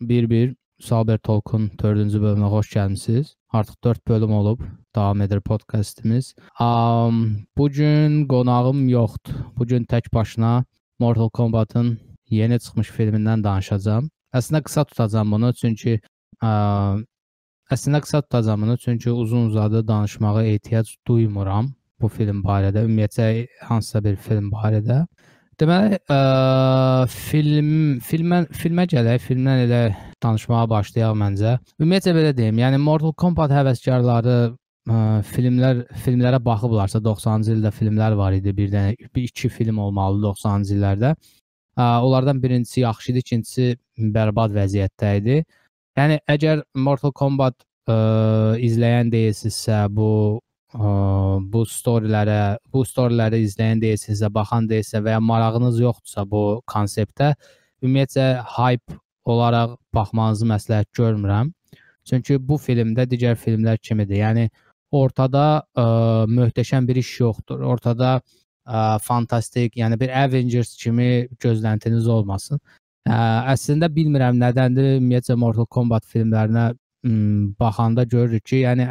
bir-bir Salbert Talk'un 4-cü bölümünə xoş gəlmisiniz. Artıq 4 bölüm olub, davam edir podkastımız. Um, bu gün qonağım yoxdur. Bu gün tək başına Mortal Kombat-ın yeni çıxmış filmindən danışacağam. Əslində qısa tutacağam bunu, çünki ə, əslində qısa tutacağam bunu, çünki uzun-uzadı danışmağa ehtiyac duymuram bu film barədə, ümumiyyətcə hansısa bir film barədə. Deməli, ə, film filmə filmə gələk, filmdən elə danışmağa başlayaq məncə. Ümumiyyətcə belə deyim, yəni Mortal Kombat həvəskarları ə, filmlər filmlərə baxıblarsa 90-cı ildə filmlər var idi. Bir dənə bir iki film olmalı 90-cı illərdə. Ə, onlardan birincisi yaxşı idi, ikincisi bərbad vəziyyətdə idi. Yəni əgər Mortal Kombat ə, izləyən deyilsinizsə, bu bu storylərə, bu storyləri izləyən deyilsinizsə, baxan deyilsə və ya marağınız yoxdursa bu konseptə, ümumiyyətcə hype olaraq baxmanızı məsləhət görmürəm. Çünki bu filmdə digər filmlər kimidir. Yəni ortada ə, möhtəşəm bir iş yoxdur. Ortada ə, fantastik, yəni bir Avengers kimi gözləntiniz olmasın. Ə, əslində bilmirəm nədəndir. Ümumiyyətcə Mortal Kombat filmlərinə ə, baxanda görürük ki, yəni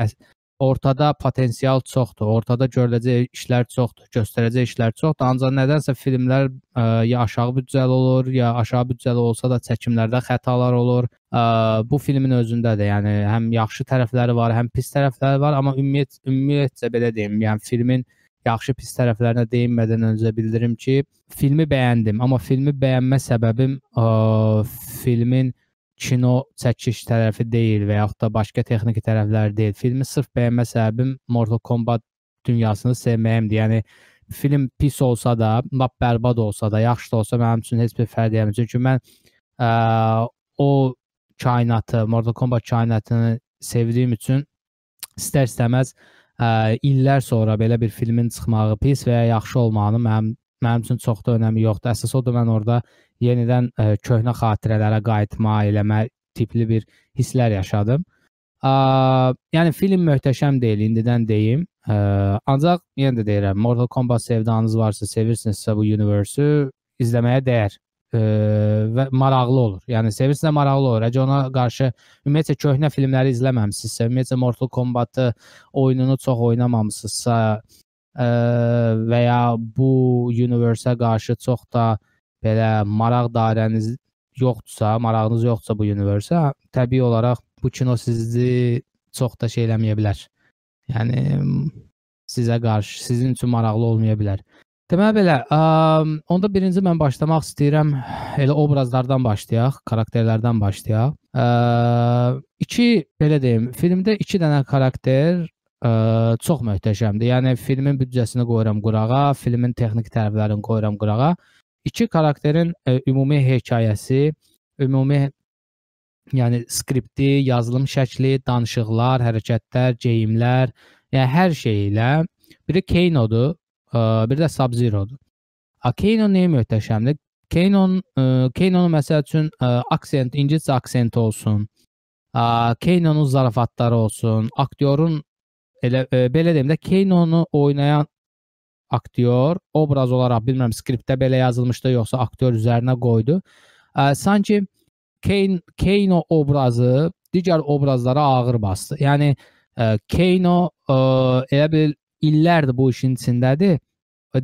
ortada potensial çoxdur. Ortada görüləcək işlər çoxdur, göstərəcək işlər çoxdur. Ancaq nədənsə filmlər ə, ya aşağı büdcəli olur, ya aşağı büdcəli olsa da çəkimlərdə xətalar olur. Ə, bu filmin özündədir. Yəni həm yaxşı tərəfləri var, həm pis tərəfləri var, amma ümumiyyət ümumiyyətcə belə deyim, yəni filmin yaxşı pis tərəflərinə değinmədən öncə bildirim ki, filmi bəyəndim, amma filmi bəyənmə səbəbim ə, filmin kino çəkiş tərəfi deyil və yaxud da başqa texniki tərəfləri deyil. Filmi sırf bəyənmə səbəbim Mortal Kombat dünyasını sevməyimdir. Yəni film pis olsa da, lap bərbad olsa da, yaxşı da olsa mənim üçün heç bir fərq eləmir. Çünki mən ə, o kainatı, Mortal Kombat kainatını sevdiyim üçün istər-istəməz ə, illər sonra belə bir filmin çıxmağı pis və ya yaxşı olmağını mənim mənim üçün çox da önəmi yoxdur. Əsas odur mən orada yenidən ə, köhnə xatirələrə qayıtma, eləmə tipli bir hisslər yaşadım. Ə, yəni film möhtəşəm deyil, indidən deyim. Ə, ancaq yenə də deyirəm, Mortal Kombat sevdanız varsa, sevirsinizsə bu universe-ü izləməyə dəyər ə, və maraqlı olur. Yəni sevirsinizsə maraqlı olur. Əgər ona qarşı ümumiyyətlə köhnə filmləri izləməmisinizsə, ümumiyyətlə Mortal Kombat-ı oyununu çox oynamamısınızsa ə, və ya bu universe-ə qarşı çox da belə maraq dairəniz yoxdursa, marağınız yoxdursa bu universə, təbii olaraq bu kino sizi çox da şey eləməyə bilər. Yəni sizə qarşı, sizin üçün maraqlı olmaya bilər. Deməli belə, ə, onda birinci mən başlamaq istəyirəm elə obrazlardan başlayaq, karakterlərdən başlayaq. Ə, iki belə deyim, filmdə 2 dənə karakter ə, çox möhtəşəmdir. Yəni filmin büdcəsini qoyuram qırağa, filmin texniki tərəflərini qoyuram qırağa iki karakterin ə, e, ümumi hekayəsi, ümumi yəni skripti, yazılım şəkli, danışıqlar, hərəkətlər, geyimlər, yəni hər şey ilə biri Kano-dur, ə, biri də Sub-Zero-dur. Kano nəyə möhtəşəmdir? Kano-nun Kano-nun məsəl üçün ə, aksent, ingiliscə aksent olsun. Kano-nun zarafatları olsun, aktyorun elə ə, belə deyim də Kano-nu oynayan aktyor obraz olaraq bilmirəm skriptdə belə yazılmışdı yoxsa aktyor üzərinə qoydu. Ə, sanki Kane Kano obrazı digər obrazlara ağır bastı. Yəni ə, Kano ə, elə bil illərdir bu işin içindədir.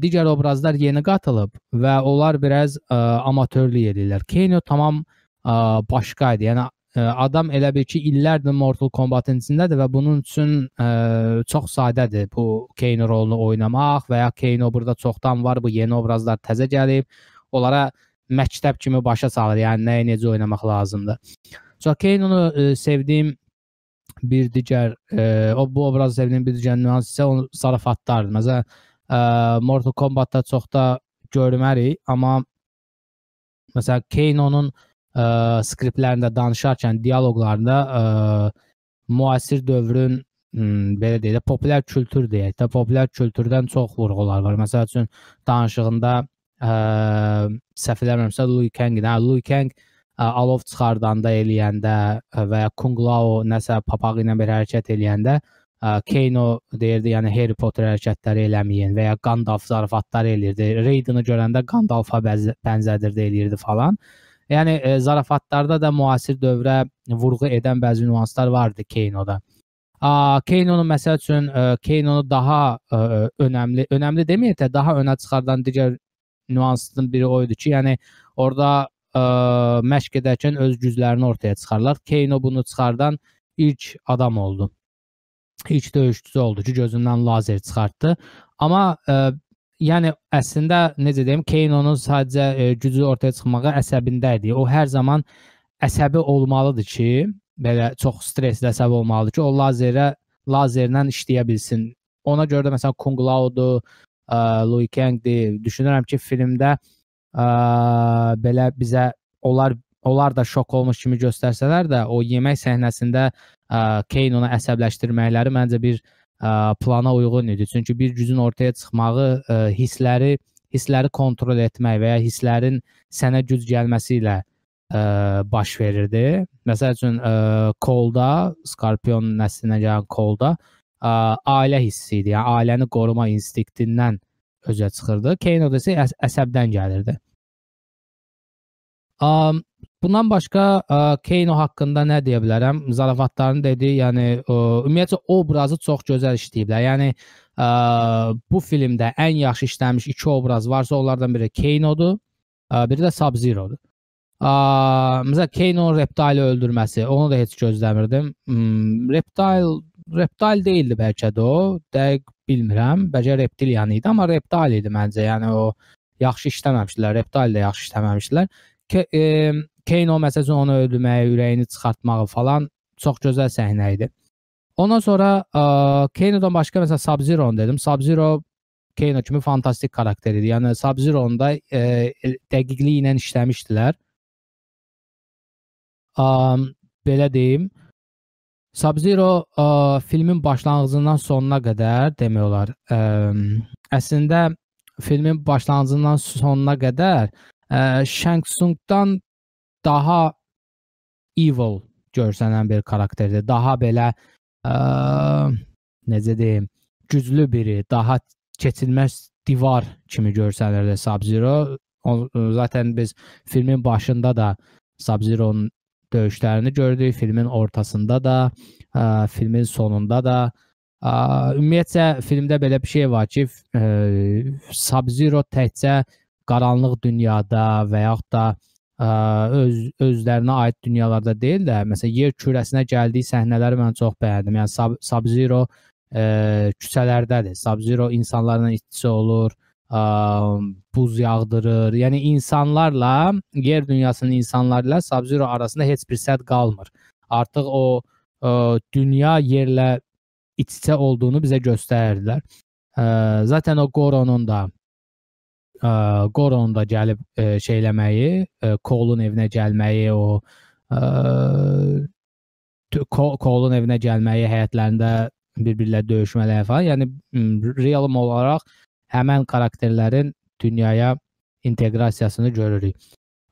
Digər obrazlar yeni qatılıb və onlar biraz ə, amatörlük edirlər. Kano tamam ə, başqa idi. Yəni adam elə bil ki, illərdir Mortal Kombat-ın içindədir və bunun üçün ə, çox sadədir bu Kano rolunu oynamaq və ya Kano burada çoxdan var, bu yeni obrazlar təzə gəlib. Onlara məktəb kimi başa salır, yəni nəyi necə oynamaq lazımdır. So Kano-nu sevdiyim bir digər ə, o bu obrazı sevdiyim bir digər nüans isə onun zarafatlardır. Məsələn, ə, Mortal Kombat-da çox da görmərik, amma məsələn Kano-nun ə, skriptlərində danışarkən, dialoqlarında ə, müasir dövrün ə, belə deyək də populyar kültür deyək də, populyar kültürdən çox vurğular var. Məsəl üçün danışığında ə, səhv eləmirəmsə Louis Kang, hə, Louis Kang ə, alov çıxardanda eləyəndə və ya Kung Lao nəsə papağı ilə bir hərəkət eləyəndə ə, Kano deyirdi, yəni Harry Potter hərəkətləri eləməyin və ya Gandalf zarafatları eləyirdi. Raiden-i görəndə Gandalfa bənzədirdi eləyirdi falan. Yəni e, zarafatlarda da müasir dövrə vurğu edən bəzi nüanslar vardı Keynoda. Keynonu məsəl üçün Keynonu daha ə, önəmli, önəmli deməyək də daha önə çıxardan digər nüansın biri o idi ki, yəni orada ə, məşq edərkən öz güclərini ortaya çıxarırlar. Keyno bunu çıxardan ilk adam oldu. İlk döyüşçüsü oldu ki, gözündən lazer çıxartdı. Amma ə, yəni əslində necə deyim, Keynonun sadəcə ə, gücü ortaya çıxmağa əsəbində idi. O hər zaman əsəbi olmalıdır ki, belə çox stressli əsəb olmalıdır ki, o lazerə lazerlə işləyə bilsin. Ona görə də məsələn Kung Lao-dur, Louis Kang-dir. Düşünürəm ki, filmdə ə, belə bizə onlar onlar da şok olmuş kimi göstərsələr də o yemək səhnəsində Kane onu əsəbləşdirməkləri məncə bir ə, plana uyğun idi. Çünki bir gücün ortaya çıxmağı ə, hissləri hissləri kontrol etmək və ya hisslərin sənə güc gəlməsi ilə ə, baş verirdi. Məsəl üçün ə, Kolda, Skorpion nəslinə gələn Kolda ə, ailə hissi idi. Yəni ailəni qoruma instinktindən özə çıxırdı. Keynoda isə əs əsəbdən gəlirdi. Um, bundan başqa ə, Keyno haqqında nə deyə bilərəm? Zarafatların dediyi, yəni ə, ümumiyyətlə obrazı çox gözəl işləyiblər. Yəni ə, bu filmdə ən yaxşı işlənmiş iki obraz varsa, onlardan biri Keynodur, ə, biri də Sub-Zero'dur. Məsələn, Keynon Reptile öldürməsi, onu da heç gözləmirdim. Hmm, Reptile Reptile deyildi bəlkə də o, dəqiq bilmirəm. Bəlkə Reptilian idi, amma Reptile idi məncə. Yəni o yaxşı işləməmişdilər. Reptile də yaxşı işləməmişdilər. Ke e, Keyno məsələn onu öldürməyi, ürəyini çıxartmağı falan çox gözəl səhnə idi. Ondan sonra ə, Keynodan başqa məsələn Sub-Zero dedim. Sub-Zero Keyno kimi fantastik karakter idi. Yəni Sub-Zero-nun da e, dəqiqliyi ilə işləmişdilər. Um, belə deyim. Sub-Zero ə, filmin başlanğıcından sonuna qədər demək olar. Ə, əslində filmin başlanğıcından sonuna qədər ə, Shang Tsung-dan daha evil görsənən bir karakterdir. Daha belə ə, necə deyim, güclü biri, daha keçilməz divar kimi görsənirdi Sub-Zero. Zaten biz filmin başında da Sub-Zero'nun döyüşlərini gördük. Filmin ortasında da, ə, filmin sonunda da. Ə, ümumiyyətcə filmdə belə bir şey var ki, Sub-Zero təkcə qaranlıq dünyada və yaxud da ə, öz özlərinə aid dünyalarda deyil də, məsələn, yer kürəsinə gəldiyi səhnələri mən çox bəyəndim. Yəni Sub-Zero küçələrdədir. Sub-Zero insanlarla iç-içə olur ə, buz yağdırır. Yəni insanlarla, yer dünyasının insanları ilə Sub-Zero arasında heç bir sədd qalmır. Artıq o ə, dünya yerlə iç-içə olduğunu bizə göstərirdilər. Ə, zaten o Goronun da ə, Goronun da gəlib ə, şeyləməyi, ə, Cole'un evinə gəlməyi, o ə, Cole'un evinə gəlməyi, həyətlərində bir-birlə döyüşmələri falan. Yəni realm olaraq həmən karakterlərin dünyaya inteqrasiyasını görürük.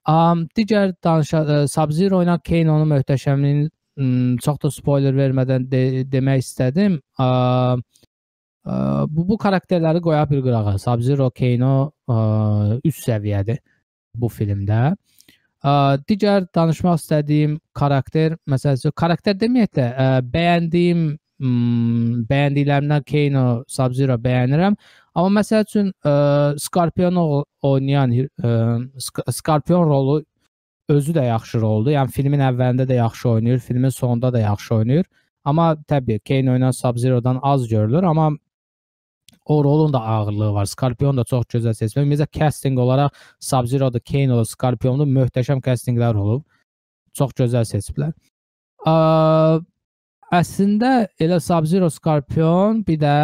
Um, digər danışa Sub-Zero ilə Kane-onun möhtəşəmliyini um, çox da spoiler vermədən de demək istədim. Uh, bu bu karakterləri qoya bir qırağa. Sub-Zero, Kane-o uh, üst səviyyədir bu filmdə. Uh, digər danışmaq istədiyim karakter, məsələn, karakter deməyək də, uh, bəyəndiyim um, bəyəndiklərimdən Kane-o, Sub-Zero bəyənirəm. Amma məsəl üçün ə, Skorpion oynayan ə, Skorpion rolu özü də yaxşı roldur. Yəni filmin əvvəlində də yaxşı oynayır, filmin sonunda da yaxşı oynayır. Amma təbii Kane oynayan Sub-Zero-dan az görülür, amma o rolun da ağırlığı var. Skorpion da çox gözəl seçilib. Ümumiyyətlə casting olaraq Sub-Zero-da, Kane-da, Skorpionda möhtəşəm castinglər olub. Çox gözəl seçiblər. Əslində elə Sub-Zero, Skorpion, bir də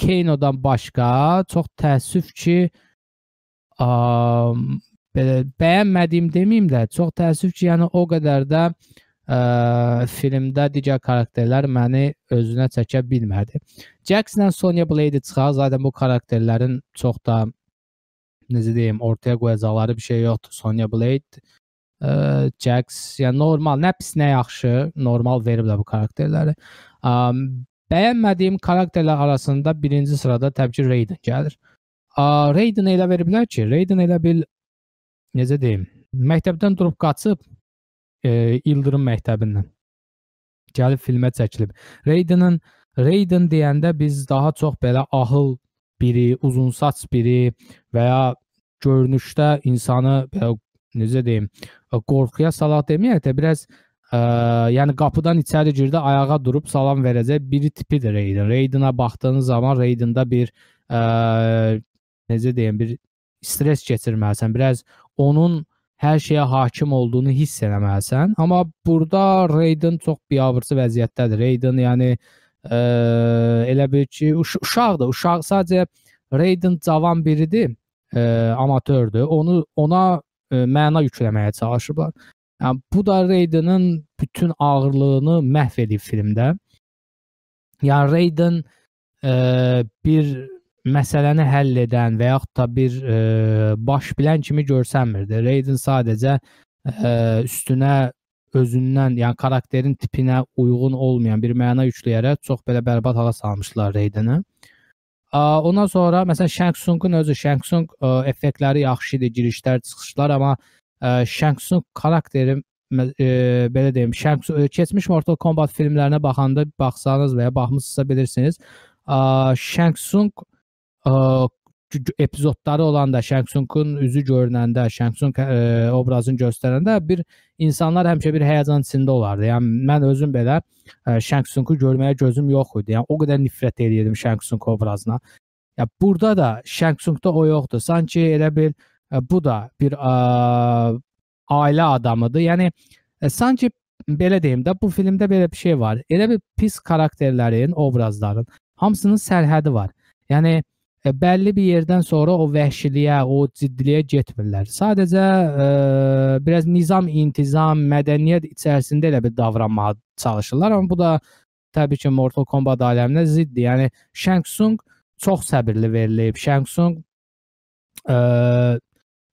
Keynodan başqa çox təəssüf ki, ə, belə bəyənmədiyim deməyim də, çox təəssüf ki, yəni o qədər də ə, filmdə digər karakterlər məni özünə çəkə bilmədi. Jax-la Sonya Blade çıxar, zaten bu karakterlərin çox da necə deyim, ortaya qoyacaqları bir şey yoxdur. Sonya Blade, ə, Jax, yəni normal, nə pis, nə yaxşı, normal veriblər bu karakterləri. Um, Bəyənmədiyim karakterlər arasında birinci sırada təbii ki, Raiden gəlir. Raiden elə veriblər ki, Raiden elə bil necə deyim, məktəbdən durub qaçıb e, İldırım məktəbindən gəlib filmə çəkilib. Raiden'ın Raiden deyəndə biz daha çox belə ahıl biri, uzun saç biri və ya görünüşdə insanı belə necə deyim, qorxuya salaq deməyək də biraz ə, yəni qapıdan içəri girdi, ayağa durub salam verəcək biri tipidir Raiden. Raiden'a baxdığınız zaman Raiden'da bir ə, necə deyim, bir stres keçirməlisən. Biraz onun hər şeyə hakim olduğunu hiss eləməlisən. Amma burada Raiden çox biabırçı vəziyyətdədir. Raiden yəni ə, elə bil ki, uş uşaqdır. Uşaq sadəcə Raiden cavan biridir, ə, amatördür. Onu ona ə, məna yükləməyə çalışıblar. Yəni bu da Raiden'ın bütün ağırlığını məhv edib filmdə. Yəni Raiden ə, bir məsələni həll edən və yaxud da bir ə, baş bilən kimi görsənmirdi. Raiden sadəcə ə, üstünə özündən, yəni karakterin tipinə uyğun olmayan bir məna yükləyərək çox belə bərbad hala salmışlar Raiden'i. Ondan sonra məsələn Shang Tsung-un özü Shang Tsung effektləri yaxşı idi, girişlər, çıxışlar, amma Shang Tsung karakteri e, belə deyim, Shang Tsung keçmiş Mortal Kombat filmlərinə baxanda baxsanız və ya baxmısınızsa bilirsiniz, Shang Tsung epizodları olanda Shang Tsung-un üzü görünəndə, Tsung ə, obrazını göstərəndə bir insanlar həmişə bir həyəcan içində olardı. Yəni mən özüm belə Shang Tsung-u görməyə gözüm yox idi. Yəni o qədər nifrət edirdim Shang Tsung obrazına. Ya burada da Shang Tsung-da o yoxdur. Sanki elə bir ə, bu da bir ə, ailə adamıdır. Yəni sanki belə deyim də bu filmdə belə bir şey var. Elə bir pis karakterlərin, obrazların hamısının sərhədi var. Yəni e, bəlli bir yerdən sonra o vəhşiliyə, o ciddiliyə getmirlər. Sadəcə e, biraz nizam, intizam, mədəniyyət içərisində elə bir davranmağa çalışırlar, amma bu da təbii ki, Mortal Kombat aləminə ziddir. Yəni Shang Tsung çox səbirli verilib. Shang Tsung e,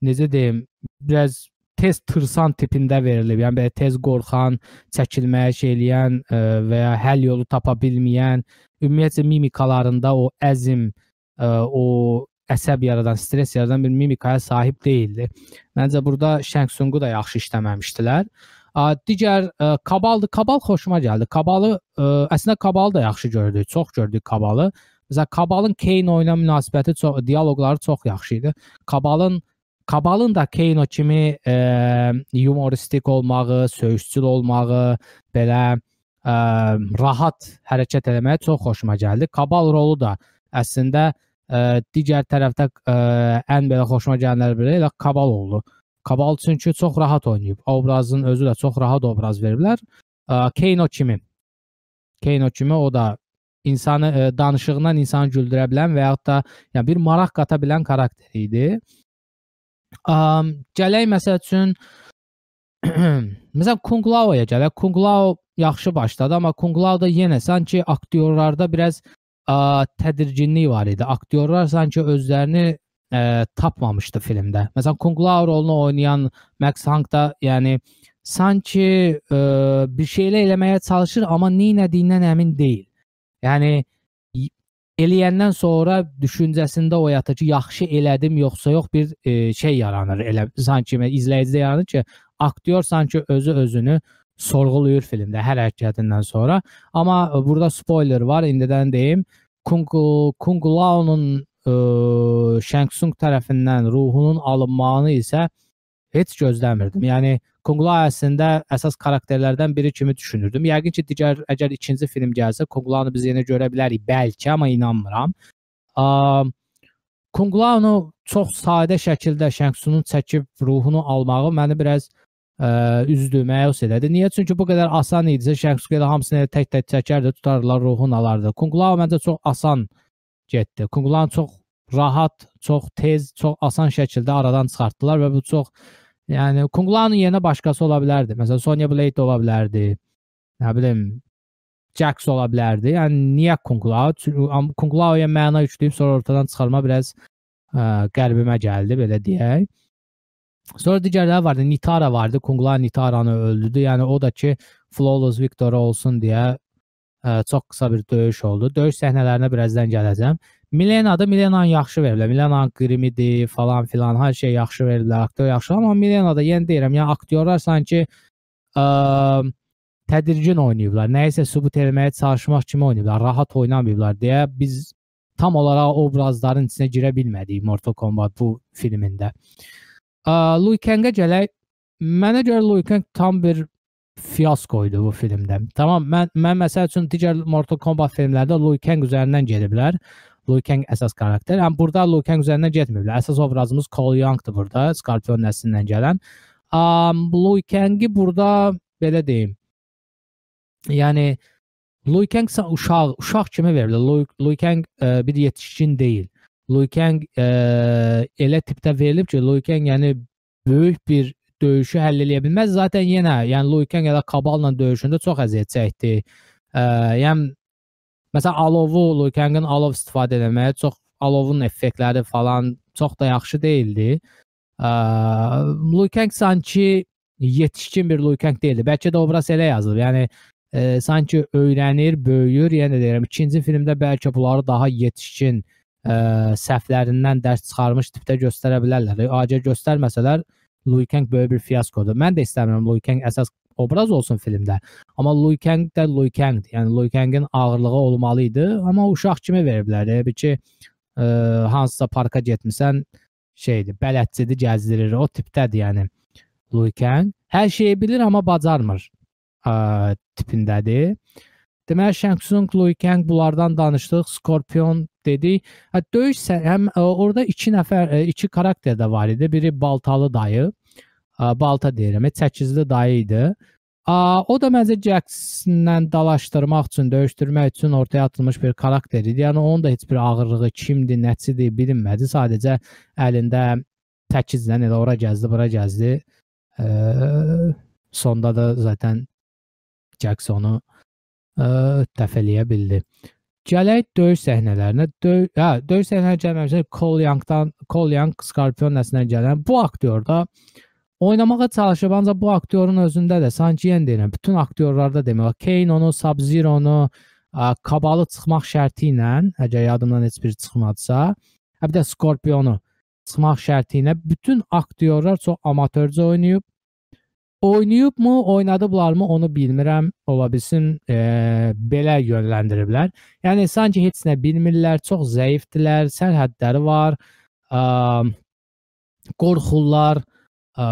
necə deyim, biraz tez tırsan tipində verilib. Yəni belə tez qorxan, çəkilməyə şey eləyən ə, və ya həll yolu tapa bilməyən, ümumiyyətlə mimikalarında o əzm, ə, o əsəb yaradan, stres yaradan bir mimikaya sahib deyildi. Məncə burada Shang Tsung-u da yaxşı işləməmişdilər. Ə, digər ə, Kabaldı. Kabal xoşuma gəldi. Kabalı ə, əslində Kabalı da yaxşı gördük. Çox gördük Kabalı. Məsələn, Kabalın Kane ilə münasibəti çox, dialoqları çox yaxşı idi. Kabalın Kabalın da Kano kimi e, humoristik olmağı, söyüşçül olmağı, belə ə, rahat hərəkət etməyə çox xoşuma gəldi. Kabal rolu da əslində ə, digər tərəfdə ə, ən belə xoşuma gələnlər biri elə Kabal oldu. Kabal çünki çox rahat oynayıb. Obrazın özü də çox rahat obraz veriblər. Ə, Kano kimi. Kano kimi o da insanı ə, danışığından insanı güldürə bilən və yaxud da yəni bir maraq qata bilən karakter idi. Um, gələk məsəl üçün məsələn Kung Lao'ya gələk. Kung Lao yaxşı başladı, amma Kung Lao-da yenə sanki aktyorlarda biraz ə, tədirginlik var idi. Aktyorlar sanki özlərini ə, tapmamışdı filmdə. Məsələn Kung Lao rolunu oynayan Max Hank da yəni sanki ə, bir şeylər eləməyə çalışır, amma nə etdiyindən əmin deyil. Yəni eləyəndən sonra düşüncəsində oyatır ki, yaxşı elədim yoxsa yox bir e, şey yaranır. Elə sanki izləyicidə yaranır ki, aktyor sanki özü özünü sorğuluyur filmdə hər hərəkətindən sonra. Amma burada spoiler var, indidən deyim. Kung Kung Lao'nun e, Shang Tsung tərəfindən ruhunun alınmağını isə heç gözləmirdim. Yəni Kungla əslində əsas karakterlərdən biri kimi düşünürdüm. Yəqin ki, digər əgər ikinci film gəlsə, Kunglanı biz yenə görə bilərik, bəlkə, amma inanmıram. Kunglanı çox sadə şəkildə Şəngsunun çəkib ruhunu almağı məni biraz ə, üzdü, məyus elədi. Niyə? Çünki bu qədər asan idisə, Şəngsu elə hamısını tək-tək çəkərdi, tutarlar, ruhunu alardı. Kungla məncə çox asan getdi. Kunglan çox rahat, çox tez, çox asan şəkildə aradan çıxartdılar və bu çox Yəni Kung Lao'nun yerinə başqası ola bilərdi. Məsələn Sonya Blade ola bilərdi. Nə bilim Jax ola bilərdi. Yəni niyə Kung Lao? Kung Lao'ya məna yükləyib sonra ortadan çıxarma biraz ə, qəlbimə gəldi, belə deyək. Sonra digərləri vardı. Nitara vardı. Kung Lao Nitaranı öldürdü. Yəni o da ki flawless victory olsun deyə ə, çox qısa bir döyüş oldu. Döyüş səhnələrinə birazdan gələcəm. Milena'da Milena'nı yaxşı veriblər. Milena'nın qrimidir falan filan, hər şey yaxşı veriblər, aktyor yaxşı, amma Milena'da yenə deyirəm, yəni aktyorlar sanki ə, tədirgin oynayıblar. Nəyisə sübut etməyə çalışmaq kimi oynayıblar, rahat oynamayıblar deyə biz tam olaraq obrazların içinə girə bilmədik Mortal Kombat bu filmində. Ə, Liu Kang-ə gələk. Mənə görə Liu Kang tam bir fiaskoydu bu filmdə. Tamam, mən mən məsəl üçün digər Mortal Kombat filmlərdə Liu Kang üzərindən gediblər. Liu Kang əsas karakter. Amma burada Liu Kang üzərindən getməyiblər. Əsas obrazımız Cole Young-dır burada, Scorpion nəslindən gələn. Um, Liu Kang-i burada belə deyim. Yəni Liu Kang uşaq, uşaq kimi verilir. Liu, Liu Kang ə, bir yetişkin deyil. Liu Kang ə, elə tipdə verilib ki, Liu Kang yəni böyük bir döyüşü həll edə bilməz. Zaten yenə, yəni ya da Kabal'la döyüşündə çox əziyyət çəkdi. Ə, yəni məsələn alovu Liu Kang'ın alov istifadə etməyə çox alovun effektləri falan çox da yaxşı deyildi. Ə, Liu Kang sanki yetişkin bir Liu Kang deyildi. Bəlkə də obraz elə yazılıb. Yəni e, sanki öyrənir, böyüyür. Yəni deyirəm, ikinci filmdə bəlkə bunları daha yetişkin e, səhvlərindən dərs çıxarmış tipdə göstərə bilərlər. Acə göstərməsələr Liu Kang böyük bir fiaskodur. Mən də istəmirəm Liu Kang əsas obraz olsun filmdə. Amma Liu Kang da Liu Kangdir. Yəni Liu Kangın ağırlığı olmalı idi, amma uşaq kimi veriblər. Elə ki, ə, hansısa parka getmisən, şeydir, bələdçidir, gəzdirir. O tipdədir, yəni Liu Kang. Hər şeyi bilir, amma bacarmır ə, tipindədir. Deməli Shang Tsung, Liu Kang bunlardan danışdıq. Scorpion dedi. Hə döyüş həm ə, orada 2 nəfər, ə, 2 karakter də var idi. Biri baltalı dayı, ə, balta deyirəm, çəkizli dayı idi. O da məncə Jacksonla dalaşdırmaq üçün, döyüşdürmək üçün ortaya atılmış bir karakter idi. Yəni onun da heç bir ağırlığı kimdir, nəçidir bilinmədi. Sadəcə əlində təkizlə elə ora gəzdi, bura gəzdi. E, sonda da zaten Jacksonu ə, dəf eləyə bildi. Gələk döyüş səhnələrinə. Döy hə, döyüş səhnələri gəlməmişsə Cole Young-dan Cole Young Scorpion nəslindən gələn bu aktyor da oynamağa çalışıb, ancaq bu aktyorun özündə də sanki yenə deyirəm, bütün aktyorlarda demək, Kane onu, Sub-Zero-nu, Kabalı çıxmaq şərti ilə, əgər yadımdan heç biri çıxmadısa, hə bir də Scorpionu çıxmaq şərti ilə bütün aktyorlar çox amatörcə oynayıb Oynayıbmı, oynadıblarmı onu bilmirəm. Ola bilsin e, belə yönləndiriblər. Yəni sanki heç nə bilmirlər, çox zəifdilər, sərhədləri var. Ə, qorxurlar. Ə,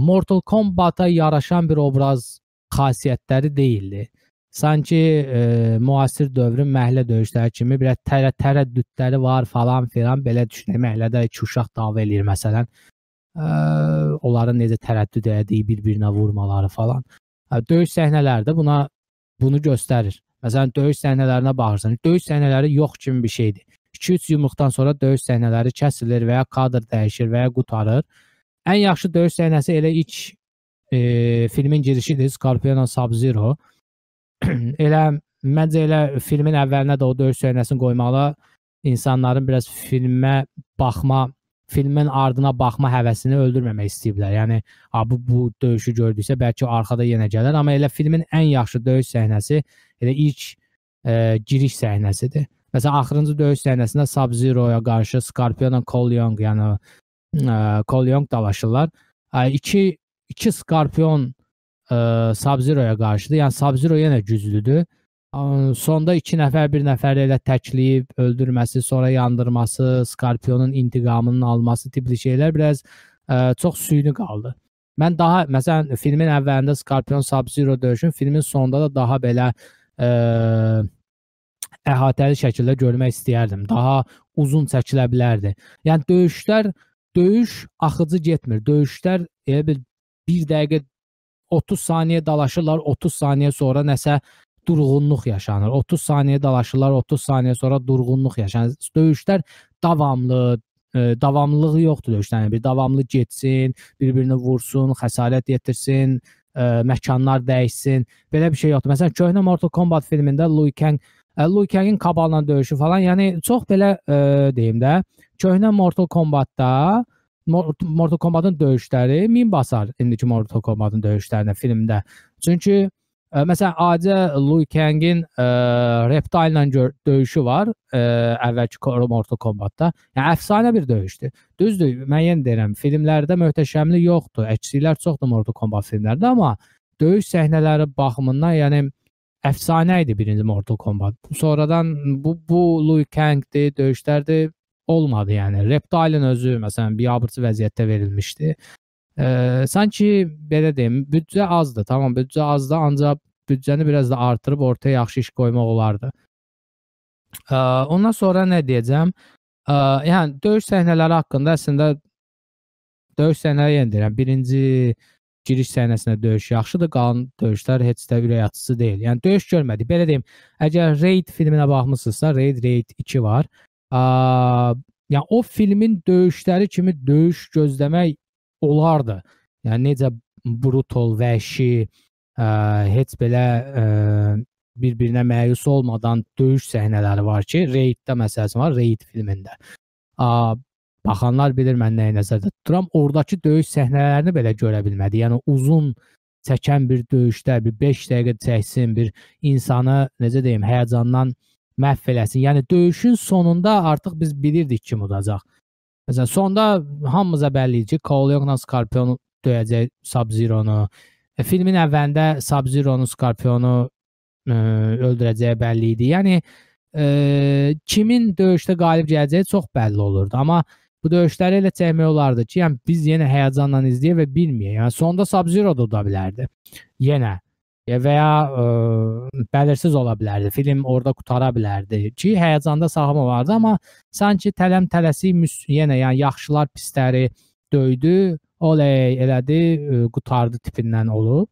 Mortal Kombat-a yaraşan bir obraz xasiyyətləri deyildi. Sanki e, müasir dövrün məhəllə döyüşləri kimi bir tərə tərəddüdləri var falan filan belə düşünək. Məhəllədə iki uşaq dava eləyir məsələn ə, onların necə tərəddüd etdiyi, bir-birinə vurmaları falan. Ə, döyüş səhnələri də buna bunu göstərir. Məsələn, döyüş səhnələrinə baxırsan, döyüş səhnələri yox kimi bir şeydir. 2-3 yumruqdan sonra döyüş səhnələri kəsilir və ya kadr dəyişir və ya qutarır. Ən yaxşı döyüş səhnəsi elə ilk e, filmin girişidir, Scorpion Sub-Zero. elə məncə elə filmin əvvəlinə də o döyüş səhnəsini qoymalı insanların biraz filmə baxma filmin ardına baxma həvəsini öldürməmək istəyiblər. Yəni ha bu bu döyüşü gördüksə bəlkə arxada yenə gələr, amma elə filmin ən yaxşı döyüş səhnəsi elə ilk e, giriş səhnəsidir. Məsələn, axırıncı döyüş səhnəsində Sub-Zero-ya qarşı Scorpion-la Cole Young, yəni e, Cole Young dalaşırlar. E, iki iki Scorpion e, Sub-Zero-ya qarşıdır. Yəni Sub-Zero yenə güclüdür. Sonda 2 nəfər bir nəfəri elə təkləyib öldürməsi, sonra yandırması, Skorpionun intiqamının alması tipli şeylər biraz ə, çox süni qaldı. Mən daha məsələn filmin əvvəlində Scorpion Sub-Zero döyüşün filmin sonunda da daha belə ə, əhatəli şəkildə görmək istəyərdim. Daha uzun çəkilə bilərdi. Yəni döyüşlər döyüş axıcı getmir. Döyüşlər elə bir 1 dəqiqə 30 saniyə dalaşırlar, 30 saniyə sonra nəsə durğunluq yaşanır. 30 saniyə dalaşırlar, 30 saniyə sonra durğunluq yaşanır. Döyüşlər davamlı, e, davamlılığı yoxdur döyüşlərin. Bir davamlı getsin, bir-birini vursun, xəsarət yetirsin, e, məkanlar dəyişsin. Belə bir şey yoxdur. Məsələn, köhnə Mortal Kombat filmində Liu Kang e, Liu Kangin Kaballa döyüşü falan, yəni çox belə e, deyim də, köhnə Mortal Kombatda Mortal Kombatın döyüşləri min basar indiki Mortal Kombatın döyüşlərinə filmdə. Çünki Ə, məsələn, Acə Liu Kangin ə, Reptile ilə döyüşü var, ə, əvvəlki Mortal Kombat-da. Yəni əfsanə bir döyüşdür. Düzdür, mən yenə deyirəm, filmlərdə möhtəşəmlik yoxdur. Əksilər çoxdur Mortal Kombat filmlərdə, amma döyüş səhnələri baxımından, yəni əfsanə idi birinci Mortal Kombat. Sonradan bu bu Liu Kangdir, döyüşlərdir olmadı yəni. Reptile-in özü məsələn biabırçı vəziyyətdə verilmişdi. Ə, sanki belə deyim, büdcə azdır. Tamam, büdcə azdır, ancaq büdcəni biraz da artırıb ortaya yaxşı iş qoymaq olardı. Ə, ondan sonra nə deyəcəm? Ə, yəni döyüş səhnələri haqqında əslində döyüş səhnələri yenə deyirəm. Birinci giriş səhnəsində döyüş yaxşıdır, qalan döyüşlər heç də ürək açıcı deyil. Yəni döyüş görmədik. Belə deyim, əgər Raid filminə baxmısınızsa, Raid Raid 2 var. Ə, yəni o filmin döyüşləri kimi döyüş gözləmək olardı. Yəni necə brutal, vəhşi, ə, heç belə ə, bir-birinə məyus olmadan döyüş səhnələri var ki, Raid-də məsələn var, Raid filmində. A, baxanlar bilir mən nəyi nəzərdə tuturam. Oradakı döyüş səhnələrini belə görə bilmədi. Yəni uzun çəkən bir döyüşdə bir 5 dəqiqə çəksin, bir insanı necə deyim, həyəcandan məhv eləsin. Yəni döyüşün sonunda artıq biz bilirdik kim udacaq. Məsələn, sonda hamımıza bəlli idi ki, Kolyokla Skorpion döyəcək Sub-Zero-nu. E, filmin əvvəlində Sub-Zero-nu Skorpionu e, öldürəcəyi bəlli idi. Yəni e, kimin döyüşdə qalib gələcəyi çox bəlli olurdu. Amma bu döyüşləri elə çəkmək olardı ki, yəni biz yenə həyəcanla izləyək və bilməyək. Yəni sonda Sub-Zero da uda bilərdi. Yenə və ya ə, bəlirsiz ola bilərdi. Film orada qutara bilərdi ki, həyəcanda sağlam olardı, amma sanki tələm tələsik yenə yəni yaxşılar pisləri döydü, oley elədi, ə, qutardı tipindən olub.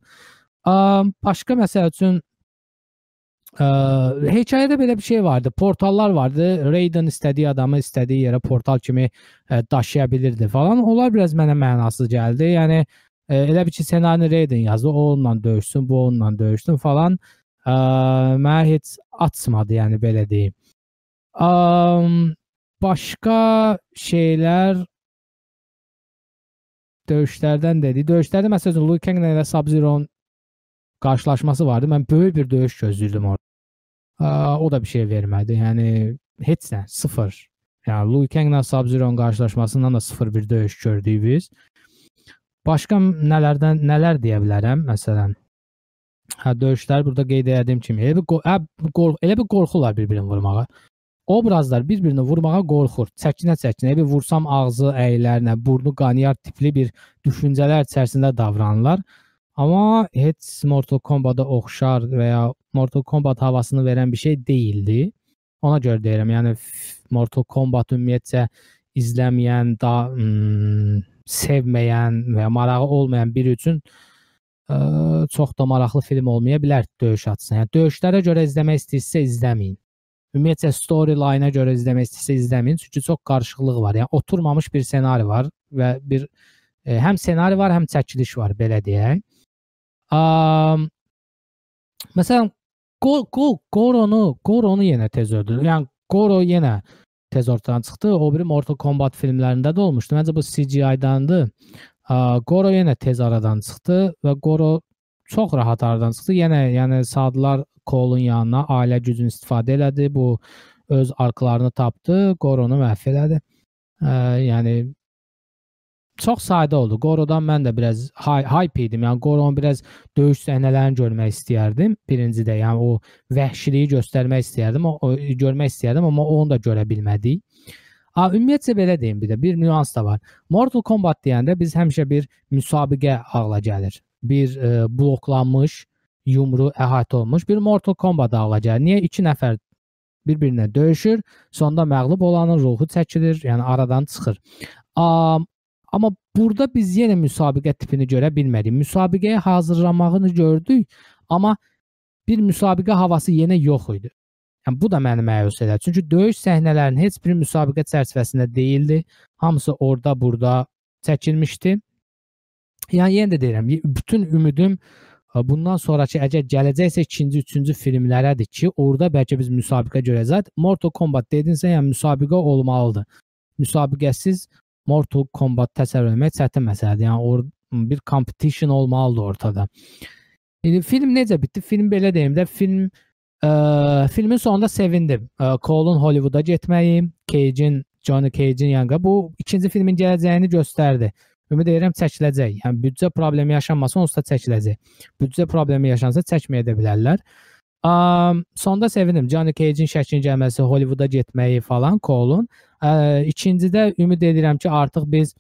Ə, başqa məsəl üçün ə, hekayədə belə bir şey vardı. Portallar vardı. Raiden istədiyi adamı istədiyi yerə portal kimi ə, daşıya bilirdi falan. Onlar biraz mənə mənasız gəldi. Yəni E, elə bir ki, ssenarini Raiden yazdı, o onunla döyüşsün, bu onunla döyüşsün falan. E, mənə heç açmadı, yəni belə deyim. E, başqa şeylər döyüşlərdən dedi. Döyüşlərdə məsələn Liu Kang ilə Sub-Zero-nun qarşılaşması vardı. Mən böyük bir döyüş gözləyirdim orada. E, o da bir şey vermədi. Yəni heç nə, sıfır. Yəni Liu Kang ilə Sub-Zero-nun qarşılaşmasından da sıfır bir döyüş gördük biz. Başqa nələrdən nələr deyə bilərəm? Məsələn, hə döyüşlər burada qeyd etdiyim kimi elə bir hə, qorx elə bir qorxurlar bir-birini vurmağa. Obrazlar bir-birini vurmağa qorxur. Çəkinə-çəkinə bir vursam ağzı əylərlə, burnu qanıyar tipli bir düşüncələr içərisində davranırlar. Amma heç Mortal Kombat-a oxşar və ya Mortal Kombat havasını verən bir şey deyildi. Ona görə deyirəm, yəni Mortal Kombat ümumiyyətcə izləməyən, da sevməyən və ya marağı olmayan biri üçün ə, çox da maraqlı film olmaya bilər döyüş açısından. Yəni döyüşlərə görə izləmək istəyirsə izləməyin. Ümumiyyətlə storyline-a görə izləmək istəyirsə izləməyin, çünki çox qarışıqlıq var. Yəni oturmamış bir ssenari var və bir ə, həm ssenari var, həm çəkiliş var, belə deyək. Um, məsələn, Goro-nu, Goro-nu yenə tez öldürdü. Yəni Goro yenə tez ortadan çıxdı. O biri Mortal Kombat filmlərində də olmuşdu. Məncə bu CGI-dandır. Goro yenə tez aradan çıxdı və Goro çox rahat aradan çıxdı. Yenə yəni sadılar Cole'un yanına ailə gücünü istifadə elədi. Bu öz arkalarını tapdı, Goronu məhv elədi. Ə, yəni çox sadə oldu. Gorodan mən də biraz hype idim. Yəni Goronun biraz döyüş səhnələrini görmək istəyərdim. Birincidə, yəni o vəhşiliyi göstərmək istəyərdim, o, o görmək istəyərdim, amma onu da görə bilmədik. A, ümumiyyətcə belə deyim bir də bir nüans da var. Mortal Kombat deyəndə biz həmişə bir müsabiqə ağla gəlir. Bir e, bloklanmış, yumru əhatə olmuş bir Mortal Kombat ağla gəlir. Niyə 2 nəfər bir-birinə döyüşür, sonda məğlub olanın ruhu çəkilir, yəni aradan çıxır. Um, Amma burada biz yenə müsabiqə tipini görə bilmədik. Müsabiqəyə hazırlanmağını gördük, amma bir müsabiqə havası yenə yox idi. Yəni bu da məni məyus elədi. Çünki döyüş səhnələrinin heç biri müsabiqə çərçivəsində deyildi. Hamısı orada, burada çəkilmişdi. Yəni yenə də deyirəm, bütün ümidim bundan sonrakı əgər gələcəksə ikinci, üçüncü filmlərədir ki, orada bəlkə biz müsabiqə görəcəyik. Mortal Kombat dedinsə, yəni müsabiqə olmalıdır. Müsabiqəsiz Mortal Kombat təsəvvür etmək çətin məsələdir. Yəni or bir competition olmalıdır ortada. İndi film necə bitdi? Film belə deyim də, film ə, filmin sonunda sevindim. Ə, Cole'un Hollywooda getməyi, Cage-in Johnny Cage-in yanına bu ikinci filmin gələcəyini göstərdi. Ümid edirəm çəkiləcək. Yəni büdcə problemi yaşanmasa onsuz da çəkiləcək. Büdcə problemi yaşansa çəkməyə də bilərlər. Um, sonda sevindim. Johnny Cage-in şəklin gəlməsi, Hollywooda getməyi falan Cole'un. İkincidə ümid edirəm ki, artıq biz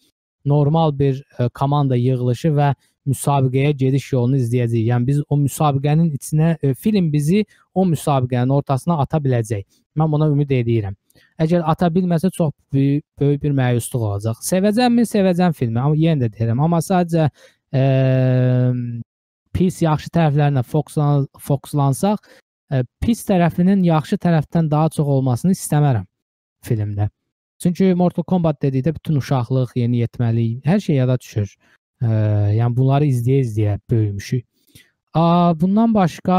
normal bir ə, komanda yığılışı və müsabiqəyə gediş yolunu izləyəcəyik. Yəni biz o müsabiqənin içinə ə, film bizi o müsabiqənin ortasına ata biləcək. Mən buna ümid edirəm. Əgər ata bilməsə çox böyük, böyük bir məyusluq olacaq. Sevəcəmmi? Sevəcəm filmi. Amma yenə də deyirəm, amma sadəcə ə, pis yaxşı tərəflərinə fokuslan fokuslansaq, ə, pis tərəfinin yaxşı tərəfdən daha çox olmasını istəmərəm filmdə. Çünki Mortal Kombat dedikdə bütün uşaqlıq, yeniyetməlik, hər şey yada düşür. Ə, yəni bunları izləyə-izləyə böyümüşük. A, bundan başqa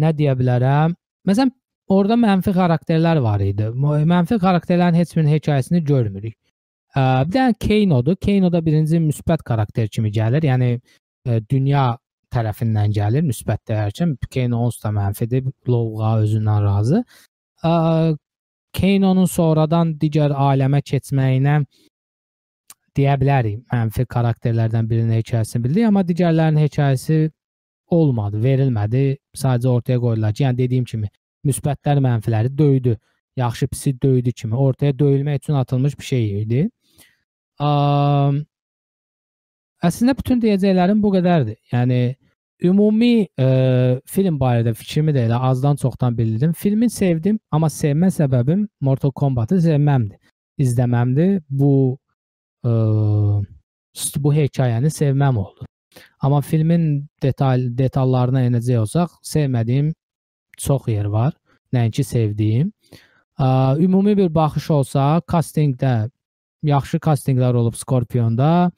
nə deyə bilərəm? Məsələn, orada mənfi xarakterlər var idi. Mənfi xarakterlərin heç birinin hekayəsini görmürük. Ə, bir dənə Kano-dur. Kano da birinci müsbət karakter kimi gəlir. Yəni ə, dünya tərəfindən gəlir, müsbət deyərkən Kano onsuz da mənfidir, Lovğa özündən razı. Ə, Keyno'nun sonradan digər aləmə keçməyinə deyə bilərik. Mənfi karakterlərdən birinin hekayəsini bildik, amma digərlərinin hekayəsi olmadı, verilmədi. Sadəcə ortaya qoydular ki, yəni dediyim kimi müsbətlər mənfiləri döydü. Yaxşı pisi döydü kimi ortaya döyülmək üçün atılmış bir şey idi. Um, əslində bütün deyəcəklərim bu qədərdir. Yəni ümumi ə, film barədə fikrimi də elə azdan çoxdan bildirdim. Filmi sevdim, amma sevmə səbəbim Mortal Kombat-ı sevməmdir. İzləməmdir. Bu ə, bu hekayəni sevməm oldu. Amma filmin detal detallarına enəcək olsaq, sevmədiyim çox yer var. Nəinki sevdiyim. Ə, ümumi bir baxış olsa, castingdə yaxşı castinglər olub Scorpionda,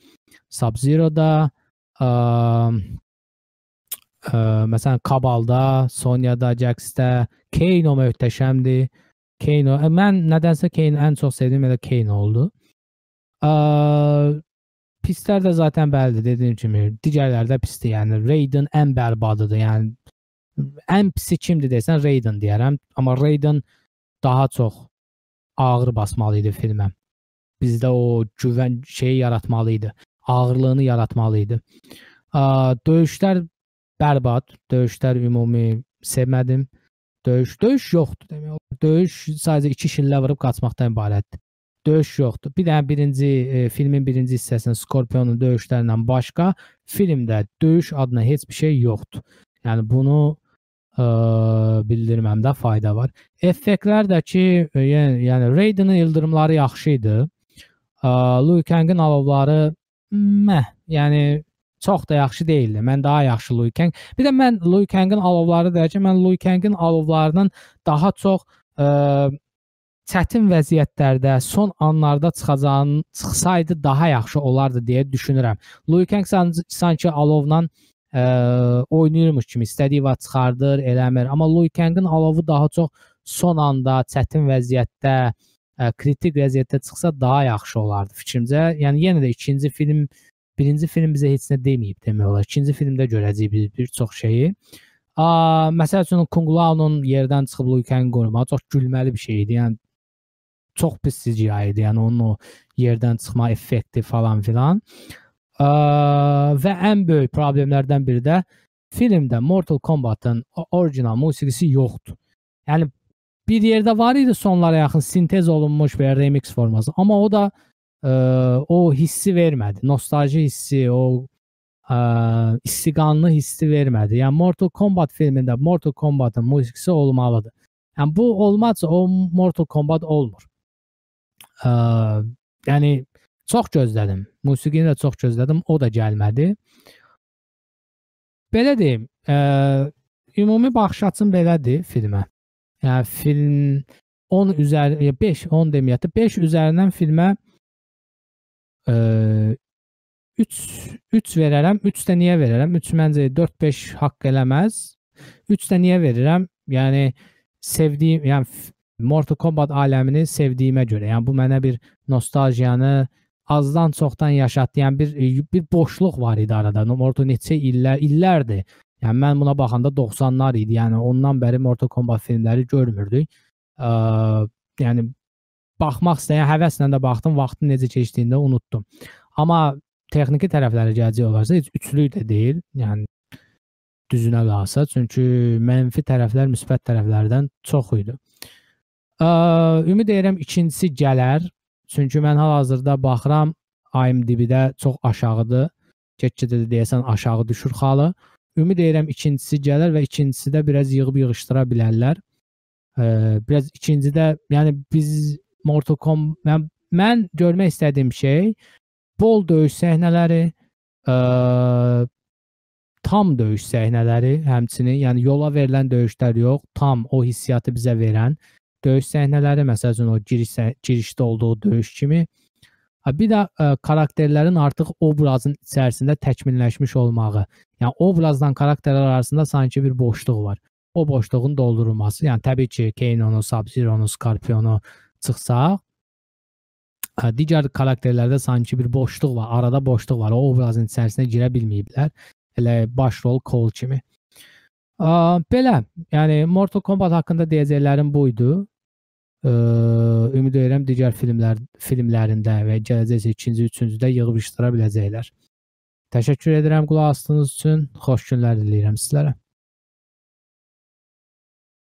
Sub-Zero-da, ə, Ə, məsələn Kabalda, Sonyada, Jax-də, Kano möhtəşəmdir. Kano, mən nədənsə Kano ən çox sevdiyim elə Kano oldu. Ə, pislər də zaten bəllidir dediyim kimi. Digərləri də pisdir. Yəni Raiden ən bərbadıdır. Yəni ən pisi kimdir desən Raiden deyərəm, amma Raiden daha çox ağır basmalı idi filmə. Bizdə o güvən şeyi yaratmalı idi. Ağırlığını yaratmalı idi. Ə, döyüşlər bərbad. Döyüşlər ümumi sevmədim. Döyüş, döyüş yoxdur demək olar. Döyüş sadəcə iki şillə vurub qaçmaqdan ibarətdir. Döyüş yoxdur. Bir dənə birinci e, filmin birinci hissəsində Scorpionun döyüşlərindən başqa filmdə döyüş adına heç bir şey yoxdur. Yəni bunu ə, e, bildirməmdə fayda var. Effektlər də ki, e, yəni, yəni Raiden'ın ildırımları yaxşı idi. Ə, Liu Kang'ın alovları meh, yəni çox da yaxşı deyildi. Mən daha yaxşı Liu Kang. Bir də mən Liu Kang'ın alovları deyəcəm. Mən Liu Kang'ın alovlarının daha çox ə, çətin vəziyyətlərdə, son anlarda çıxacağını çıxsaydı daha yaxşı olardı deyə düşünürəm. Liu Kang sanki alovla ə, oynayırmış kimi istədiyi vaxt çıxardır, eləmir. Amma Liu Kang'ın alovu daha çox son anda, çətin vəziyyətdə, ə, kritik vəziyyətdə çıxsa daha yaxşı olardı fikrimcə. Yəni yenə də ikinci film birinci film bizə heç nə deməyib demək olar. İkinci filmdə görəcəyik bir, bir çox şeyi. A, məsəl üçün Kung Lao'nun yerdən çıxıb Liu Kang qorumağı çox gülməli bir şey idi. Yəni çox pis CGI idi. Yəni onun o yerdən çıxma effekti falan filan. A, və ən böyük problemlərdən biri də filmdə Mortal Kombat-ın orijinal musiqisi yoxdur. Yəni bir yerdə var idi sonlara yaxın sintez olunmuş və remix forması, amma o da ə, o hissi vermədi. Nostalji hissi, o ə, istiqanlı hissi vermədi. Yəni Mortal Kombat filmində Mortal Kombatın musiqisi olmalıdır. Yəni bu olmazsa o Mortal Kombat olmur. Ə, yəni çox gözlədim. Musiqini də çox gözlədim, o da gəlmədi. Belə deyim, ə, ümumi baxış açım belədir filmə. Yəni film 10 üzəri 5 10 deməyək də 5 üzərindən filmə 3 3 verərəm. 3 də niyə verərəm? 3 məncə 4-5 haqq eləməz. 3 də niyə verirəm? Yəni sevdiyim, yəni Mortal Kombat aləmini sevdiyimə görə. Yəni bu mənə bir nostaljiyanı azdan çoxdan yaşatlayan bir bir boşluq var idi arada. Mortal neçə illər illərdir. Yəni mən buna baxanda 90-lar idi. Yəni ondan bəri Mortal Kombat filmləri görmürdük. Ə, yəni baxmaq istəyən həvəslə də baxdım, vaxtın necə keçdiyini də unutdum. Amma texniki tərəfləri gələcək olarsa heç üçlük də deyil. Yəni düzünə qalsa, çünki mənfi tərəflər müsbət tərəflərdən çox idi. Ə, ümid edirəm ikincisi gələr. Çünki mən hal-hazırda baxıram IMDb-də çox aşağıdır. Get-gedə də deyəsən aşağı düşür xalı. Ümid edirəm ikincisi gələr və ikincisi də biraz yığıb yığışdıra bilərlər. Ə, biraz ikincidə, yəni biz Mortal Kombat mən, mən görmək istədiyim şey bol döyüş səhnələri, ə, tam döyüş səhnələri, həmçinin yəni yola verilən döyüşlər yox, tam o hissiyatı bizə verən döyüş səhnələri, məsələn o giriş girişdə olduğu döyüş kimi. Bir də ə, karakterlərin artıq obrazın içərisində təkmilləşmiş olmağı. Yəni obrazdan karakterlər arasında sanki bir boşluq var. O boşluğun doldurulması. Yəni təbii ki, Kane-onu, Sub-Zero-nu, Scorpion-u çıxsaq, ə, digər karakterlərdə sanki bir boşluq var. Arada boşluq var. O obrazın içərisinə girə bilməyiblər. Elə başrol Cole kimi. Ə, belə, yəni Mortal Kombat haqqında deyəcəklərim bu idi. Ə, ümid edirəm digər filmlər filmlərində və gələcək ikinci, üçüncüdə yığıb işləyə biləcəklər. Təşəkkür edirəm qulaq asdığınız üçün. Xoş günlər diləyirəm sizlərə.